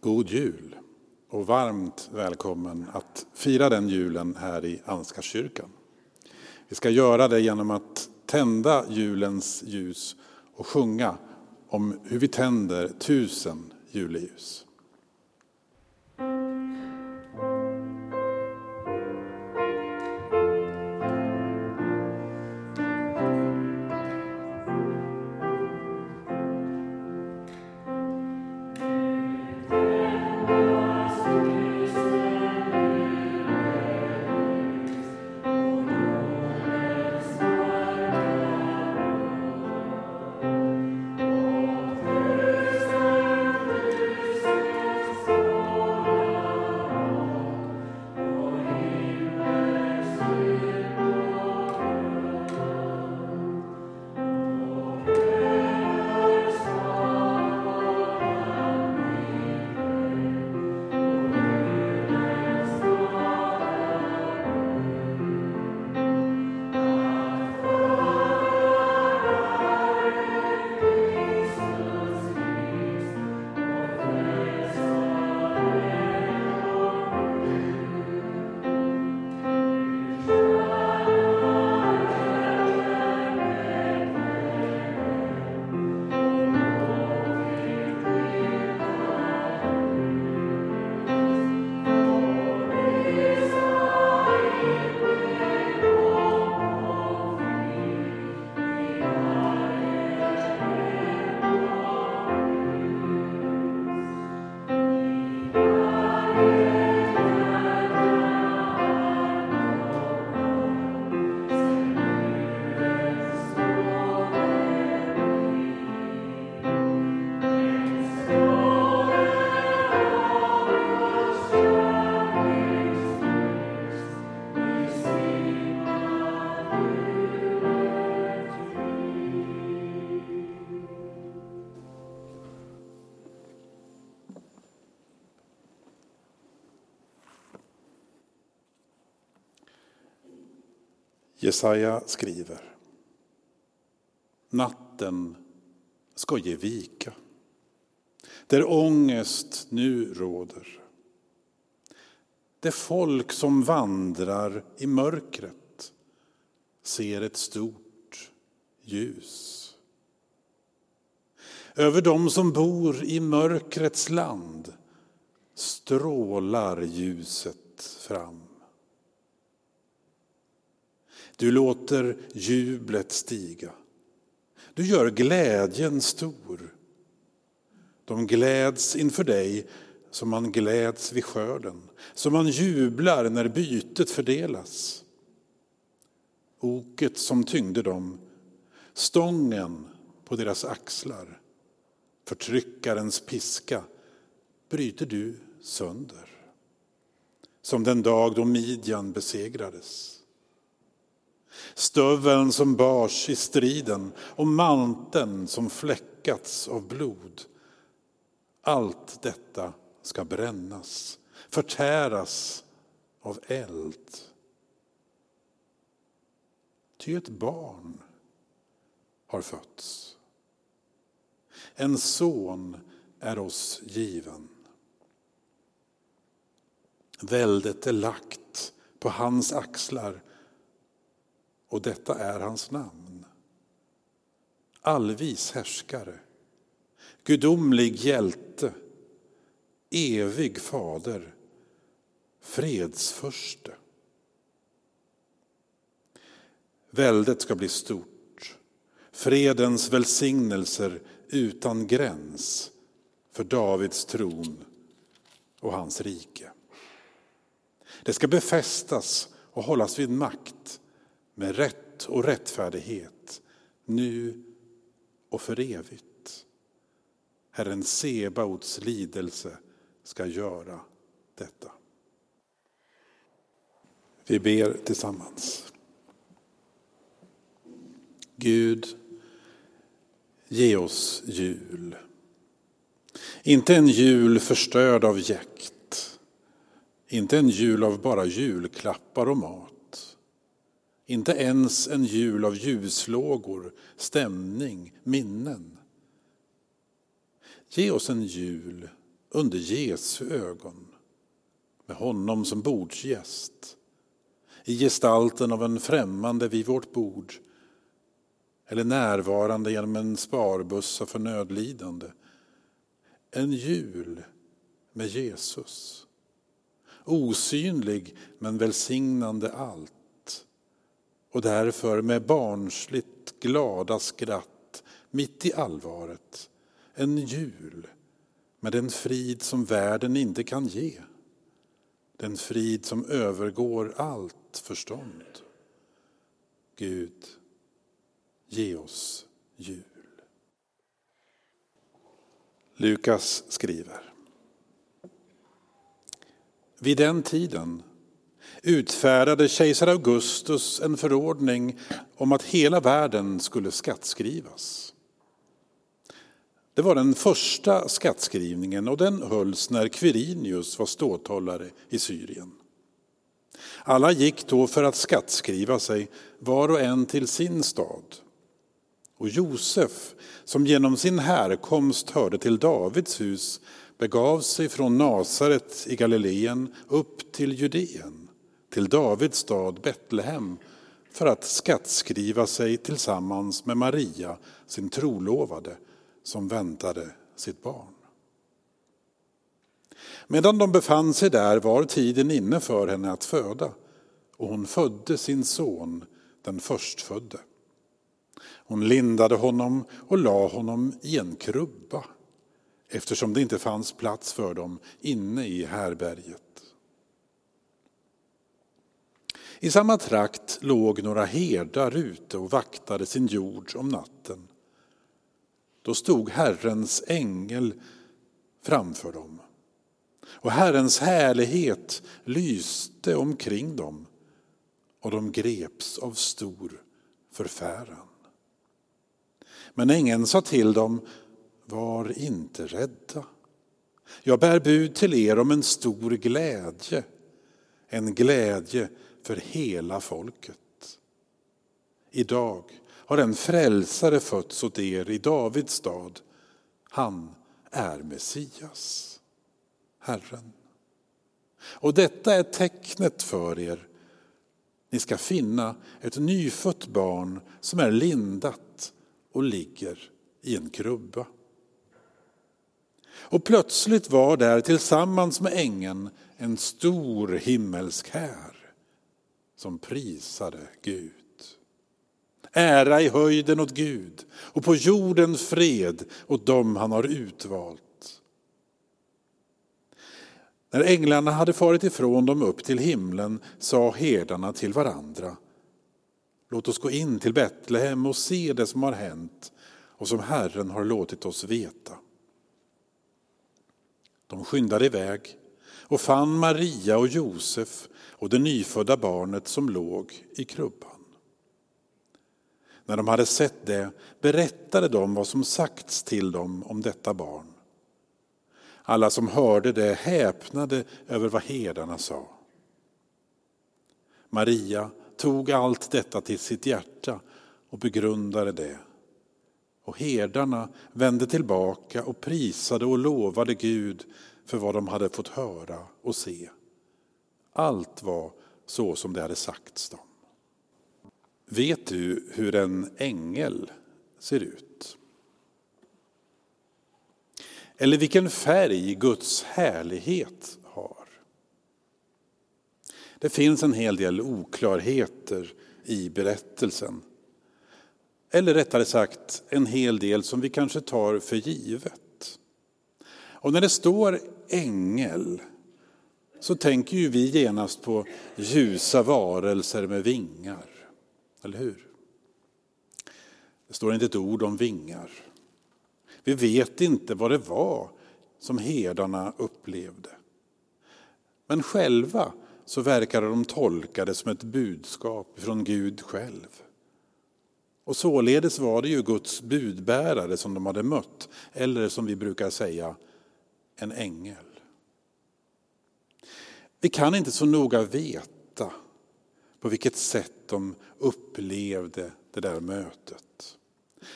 God jul och varmt välkommen att fira den julen här i Ansgarskyrkan. Vi ska göra det genom att tända julens ljus och sjunga om hur vi tänder tusen juleljus. Jesaja skriver. Natten ska ge vika. Där ångest nu råder. Det folk som vandrar i mörkret ser ett stort ljus. Över dem som bor i mörkrets land strålar ljuset fram. Du låter jublet stiga. Du gör glädjen stor. De gläds inför dig som man gläds vid skörden, som man jublar när bytet fördelas. Oket som tyngde dem, stången på deras axlar, förtryckarens piska bryter du sönder. Som den dag då Midjan besegrades. Stöveln som bars i striden och manteln som fläckats av blod. Allt detta ska brännas, förtäras av eld. Ty ett barn har fötts. En son är oss given. Väldet är lagt på hans axlar och detta är hans namn. Allvis härskare, gudomlig hjälte, evig fader, fredsförste. Väldet ska bli stort, fredens välsignelser utan gräns för Davids tron och hans rike. Det ska befästas och hållas vid makt med rätt och rättfärdighet nu och för evigt. Herren Sebaots lidelse ska göra detta. Vi ber tillsammans. Gud, ge oss jul. Inte en jul förstörd av jäkt. Inte en jul av bara julklappar och mat. Inte ens en jul av ljuslågor, stämning, minnen. Ge oss en jul under Jesu ögon, med honom som bordsgäst, i gestalten av en främmande vid vårt bord eller närvarande genom en sparbössa för nödlidande. En jul med Jesus. Osynlig men välsignande allt. Och därför med barnsligt glada skratt mitt i allvaret. En jul med den frid som världen inte kan ge. Den frid som övergår allt förstånd. Gud, ge oss jul. Lukas skriver. Vid den tiden utfärdade kejsar Augustus en förordning om att hela världen skulle skattskrivas. Det var den första skattskrivningen och den hölls när Quirinius var ståthållare i Syrien. Alla gick då för att skattskriva sig, var och en till sin stad. Och Josef, som genom sin härkomst hörde till Davids hus, begav sig från Nasaret i Galileen upp till Judeen, till Davids stad Betlehem, för att skattskriva sig tillsammans med Maria, sin trolovade, som väntade sitt barn. Medan de befann sig där var tiden inne för henne att föda och hon födde sin son, den förstfödde. Hon lindade honom och la honom i en krubba eftersom det inte fanns plats för dem inne i härberget. I samma trakt låg några herdar ute och vaktade sin jord om natten. Då stod Herrens ängel framför dem och Herrens härlighet lyste omkring dem och de greps av stor förfäran. Men ängeln sa till dem, var inte rädda. Jag bär bud till er om en stor glädje, en glädje för hela folket. Idag har en frälsare fötts åt er i Davids stad. Han är Messias, Herren. Och detta är tecknet för er. Ni ska finna ett nyfött barn som är lindat och ligger i en krubba. Och plötsligt var där tillsammans med ängeln en stor himmelsk här som prisade Gud. Ära i höjden åt Gud och på jorden fred åt dem han har utvalt. När änglarna hade farit ifrån dem upp till himlen sa herdarna till varandra Låt oss gå in till Betlehem och se det som har hänt och som Herren har låtit oss veta. De skyndade iväg och fann Maria och Josef och det nyfödda barnet som låg i krubban. När de hade sett det berättade de vad som sagts till dem om detta barn. Alla som hörde det häpnade över vad herdarna sa. Maria tog allt detta till sitt hjärta och begrundade det. Och herdarna vände tillbaka och prisade och lovade Gud för vad de hade fått höra och se. Allt var så som det hade sagts dem. Vet du hur en ängel ser ut? Eller vilken färg Guds härlighet har? Det finns en hel del oklarheter i berättelsen. Eller rättare sagt en hel del som vi kanske tar för givet. Och när det står ängel så tänker ju vi genast på ljusa varelser med vingar. Eller hur? Det står inte ett ord om vingar. Vi vet inte vad det var som herdarna upplevde. Men själva så verkade de tolka det som ett budskap från Gud själv. Och således var det ju Guds budbärare som de hade mött, eller som vi brukar säga, en ängel. Vi kan inte så noga veta på vilket sätt de upplevde det där mötet.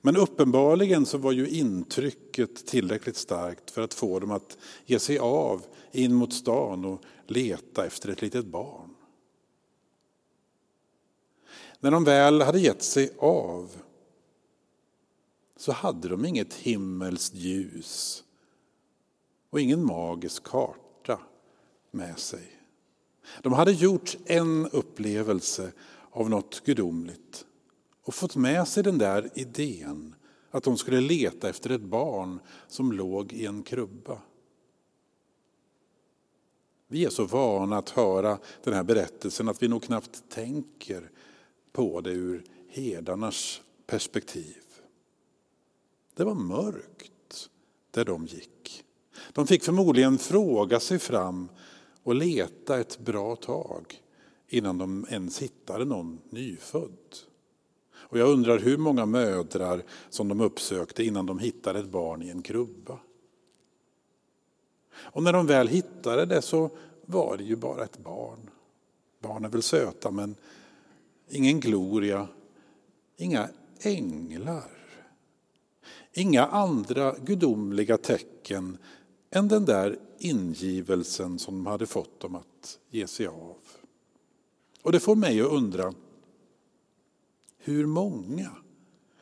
Men uppenbarligen så var ju intrycket tillräckligt starkt för att få dem att ge sig av in mot stan och leta efter ett litet barn. När de väl hade gett sig av så hade de inget himmelskt ljus och ingen magisk karta med sig. De hade gjort en upplevelse av något gudomligt och fått med sig den där idén att de skulle leta efter ett barn som låg i en krubba. Vi är så vana att höra den här berättelsen att vi nog knappt tänker på det ur herdarnas perspektiv. Det var mörkt där de gick. De fick förmodligen fråga sig fram och leta ett bra tag innan de ens hittade någon nyfödd. Och jag undrar hur många mödrar som de uppsökte innan de hittade ett barn i en krubba. Och när de väl hittade det så var det ju bara ett barn. Barn är väl söta men ingen gloria, inga änglar. Inga andra gudomliga tecken än den där ingivelsen som de hade fått dem att ge sig av. Och det får mig att undra, hur många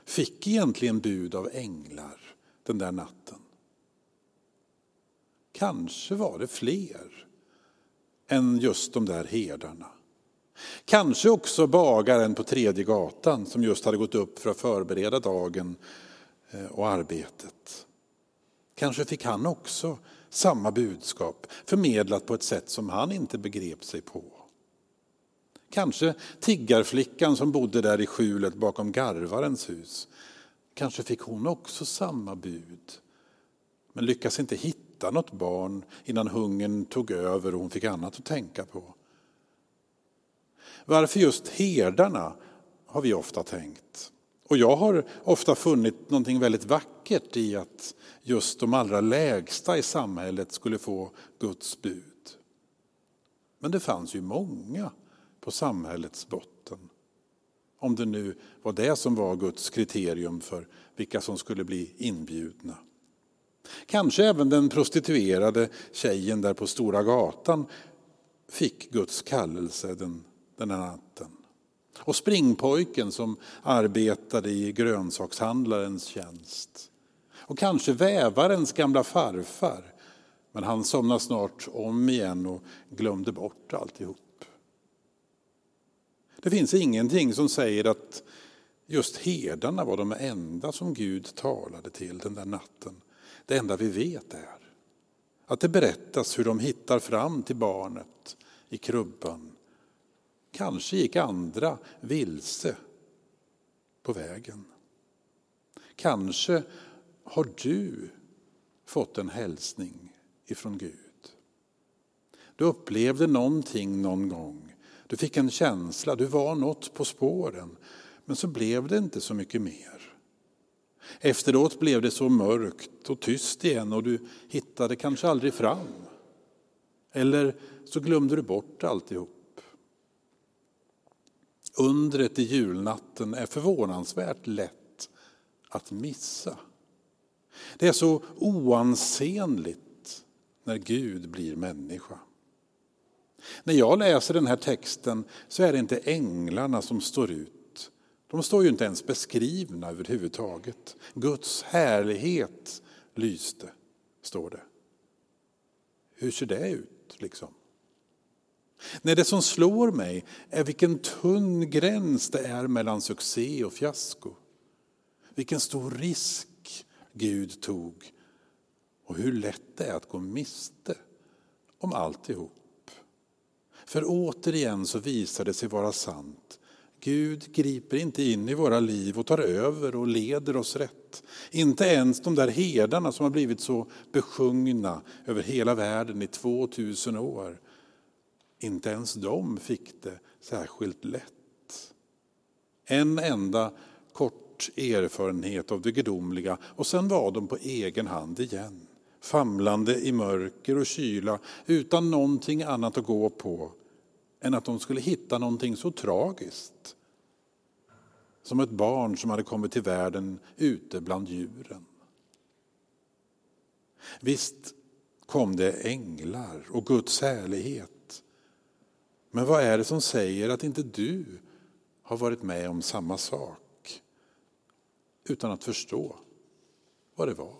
fick egentligen bud av änglar den där natten? Kanske var det fler än just de där herdarna. Kanske också bagaren på tredje gatan som just hade gått upp för att förbereda dagen eh, och arbetet. Kanske fick han också samma budskap förmedlat på ett sätt som han inte begrep sig på. Kanske tiggarflickan som bodde där i skjulet bakom garvarens hus. Kanske fick hon också samma bud. Men lyckas inte hitta något barn innan hungern tog över och hon fick annat att tänka på. Varför just herdarna har vi ofta tänkt. Och jag har ofta funnit någonting väldigt vackert i att just de allra lägsta i samhället skulle få Guds bud. Men det fanns ju många på samhällets botten. Om det nu var det som var Guds kriterium för vilka som skulle bli inbjudna. Kanske även den prostituerade tjejen där på Stora gatan fick Guds kallelse den, den här natten. Och springpojken som arbetade i grönsakshandlarens tjänst. Och kanske vävarens gamla farfar. Men han somnade snart om igen och glömde bort alltihop. Det finns ingenting som säger att just herdarna var de enda som Gud talade till den där natten. Det enda vi vet är att det berättas hur de hittar fram till barnet i krubban. Kanske gick andra vilse på vägen. Kanske har du fått en hälsning ifrån Gud. Du upplevde någonting någon gång. Du fick en känsla, du var något på spåren. Men så blev det inte så mycket mer. Efteråt blev det så mörkt och tyst igen och du hittade kanske aldrig fram. Eller så glömde du bort alltihop. Undret i julnatten är förvånansvärt lätt att missa. Det är så oansenligt när Gud blir människa. När jag läser den här texten så är det inte änglarna som står ut. De står ju inte ens beskrivna överhuvudtaget. Guds härlighet lyste, står det. Hur ser det ut liksom? Nej, det som slår mig är vilken tunn gräns det är mellan succé och fiasko. Vilken stor risk Gud tog och hur lätt det är att gå miste om alltihop. För återigen så visar det sig vara sant. Gud griper inte in i våra liv och tar över och leder oss rätt. Inte ens de där herdarna som har blivit så besjungna över hela världen i 2000 år. Inte ens de fick det särskilt lätt. En enda kort erfarenhet av det gudomliga och sen var de på egen hand igen. Famlande i mörker och kyla utan någonting annat att gå på än att de skulle hitta någonting så tragiskt som ett barn som hade kommit till världen ute bland djuren. Visst kom det änglar och Guds härlighet. Men vad är det som säger att inte du har varit med om samma sak utan att förstå vad det var?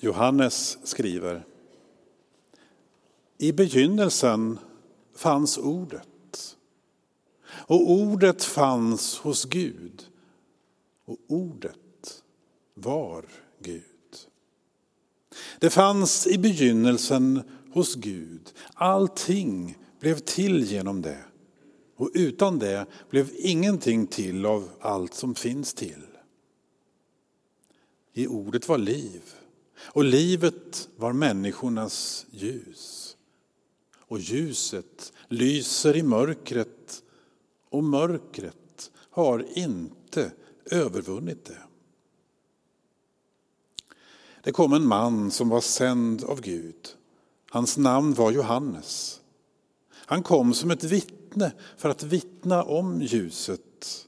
Johannes skriver I begynnelsen fanns ordet och ordet fanns hos Gud och ordet var Gud. Det fanns i begynnelsen hos Gud. Allting blev till genom det. Och utan det blev ingenting till av allt som finns till. I ordet var liv och livet var människornas ljus. Och ljuset lyser i mörkret och mörkret har inte övervunnit det. Det kom en man som var sänd av Gud. Hans namn var Johannes. Han kom som ett vittne för att vittna om ljuset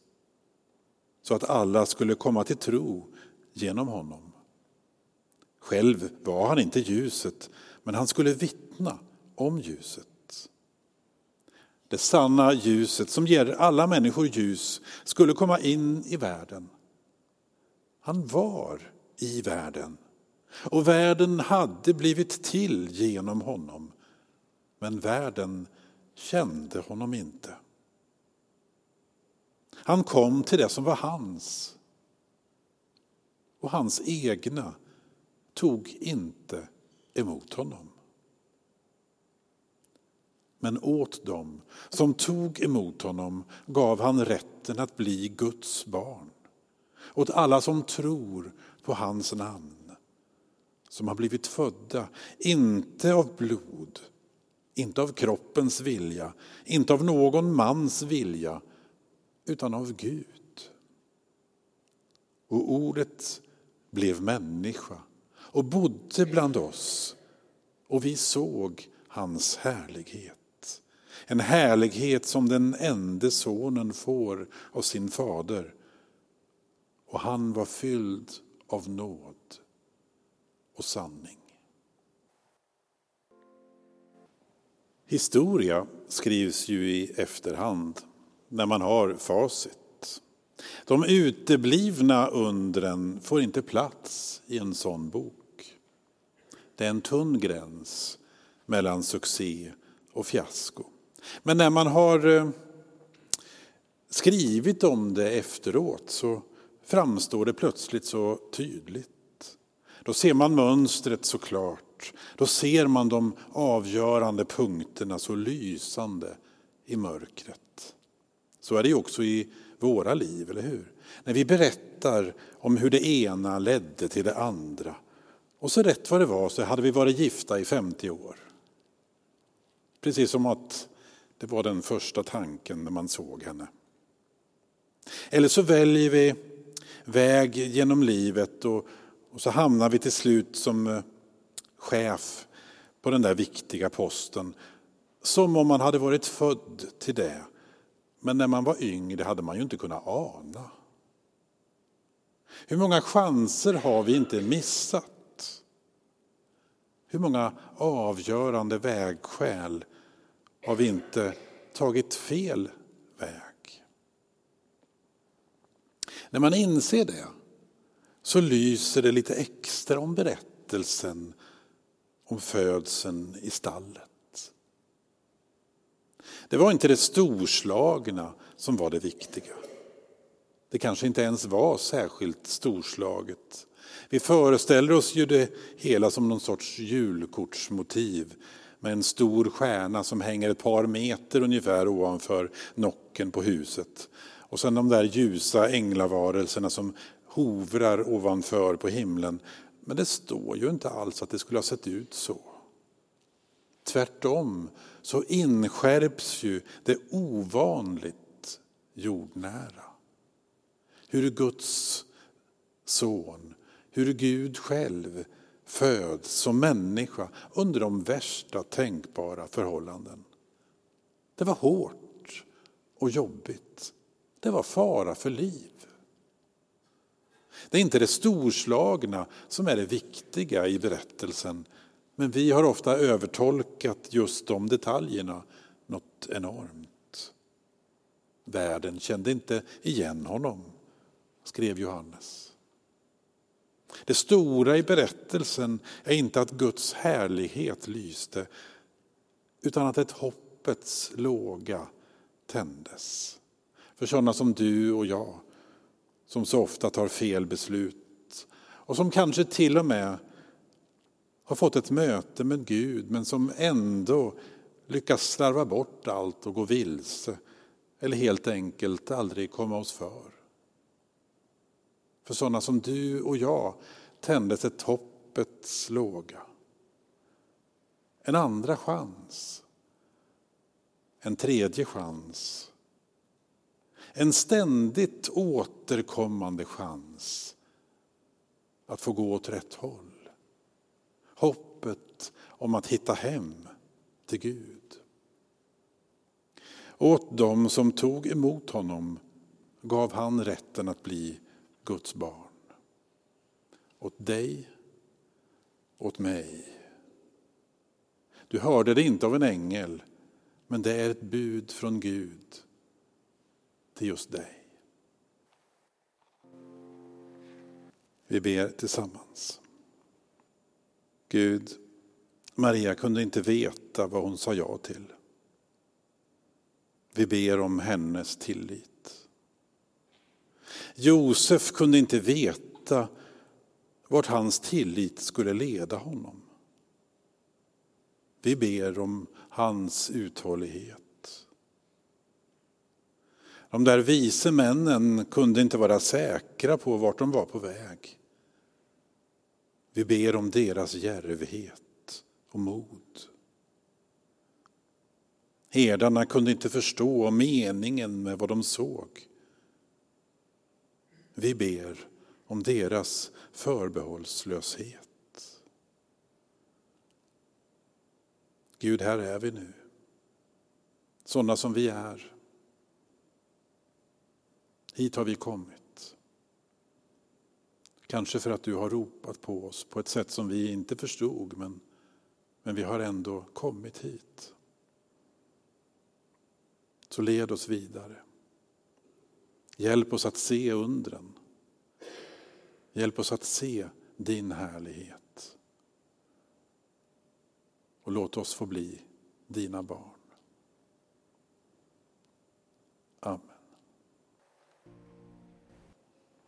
så att alla skulle komma till tro genom honom. Själv var han inte ljuset, men han skulle vittna om ljuset. Det sanna ljuset som ger alla människor ljus skulle komma in i världen. Han var i världen och världen hade blivit till genom honom. Men världen kände honom inte. Han kom till det som var hans. Och hans egna tog inte emot honom. Men åt dem som tog emot honom gav han rätten att bli Guds barn. Åt alla som tror på hans namn som har blivit födda, inte av blod, inte av kroppens vilja, inte av någon mans vilja, utan av Gud. Och ordet blev människa och bodde bland oss och vi såg hans härlighet. En härlighet som den enda sonen får av sin fader. Och han var fylld av nåd och sanning. Historia skrivs ju i efterhand, när man har facit. De uteblivna undren får inte plats i en sån bok. Det är en tunn gräns mellan succé och fiasko. Men när man har eh, skrivit om det efteråt så framstår det plötsligt så tydligt. Då ser man mönstret så klart. Då ser man de avgörande punkterna så lysande i mörkret. Så är det ju också i våra liv, eller hur? När vi berättar om hur det ena ledde till det andra. Och så rätt vad det var så hade vi varit gifta i 50 år. Precis som att det var den första tanken när man såg henne. Eller så väljer vi väg genom livet och och så hamnar vi till slut som eh, chef på den där viktiga posten. Som om man hade varit född till det. Men när man var yngre hade man ju inte kunnat ana. Hur många chanser har vi inte missat? Hur många avgörande vägskäl har vi inte tagit fel väg? När man inser det så lyser det lite extra om berättelsen om födseln i stallet. Det var inte det storslagna som var det viktiga. Det kanske inte ens var särskilt storslaget. Vi föreställer oss ju det hela som någon sorts julkortsmotiv med en stor stjärna som hänger ett par meter ungefär ovanför nocken på huset. Och sen de där ljusa änglavarelserna som hovrar ovanför på himlen. Men det står ju inte alls att det skulle ha sett ut så. Tvärtom så inskärps ju det ovanligt jordnära. Hur Guds son, hur Gud själv föds som människa under de värsta tänkbara förhållanden. Det var hårt och jobbigt. Det var fara för liv. Det är inte det storslagna som är det viktiga i berättelsen, men vi har ofta övertolkat just de detaljerna något enormt. Världen kände inte igen honom, skrev Johannes. Det stora i berättelsen är inte att Guds härlighet lyste, utan att ett hoppets låga tändes. För sådana som du och jag, som så ofta tar fel beslut och som kanske till och med har fått ett möte med Gud men som ändå lyckas slarva bort allt och gå vilse eller helt enkelt aldrig komma oss för. För sådana som du och jag tändes ett hoppets låga. En andra chans. En tredje chans. En ständigt återkommande chans att få gå åt rätt håll. Hoppet om att hitta hem till Gud. Åt dem som tog emot honom gav han rätten att bli Guds barn. Åt dig, åt mig. Du hörde det inte av en ängel, men det är ett bud från Gud till just dig. Vi ber tillsammans. Gud, Maria kunde inte veta vad hon sa ja till. Vi ber om hennes tillit. Josef kunde inte veta vart hans tillit skulle leda honom. Vi ber om hans uthållighet. De där vise männen kunde inte vara säkra på vart de var på väg. Vi ber om deras djärvhet och mod. Herdarna kunde inte förstå meningen med vad de såg. Vi ber om deras förbehållslöshet. Gud, här är vi nu. Sådana som vi är. Hit har vi kommit. Kanske för att du har ropat på oss på ett sätt som vi inte förstod, men, men vi har ändå kommit hit. Så led oss vidare. Hjälp oss att se undren. Hjälp oss att se din härlighet. Och låt oss få bli dina barn. Amen.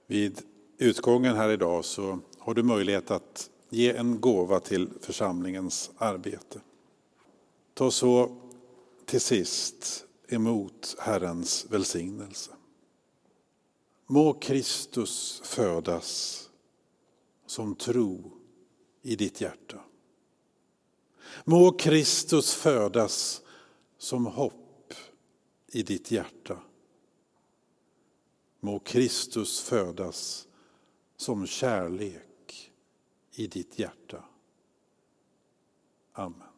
Vid utgången här idag så har du möjlighet att ge en gåva till församlingens arbete. Ta så till sist emot Herrens välsignelse. Må Kristus födas som tro i ditt hjärta. Må Kristus födas som hopp i ditt hjärta. Må Kristus födas som kärlek i ditt hjärta. Amen.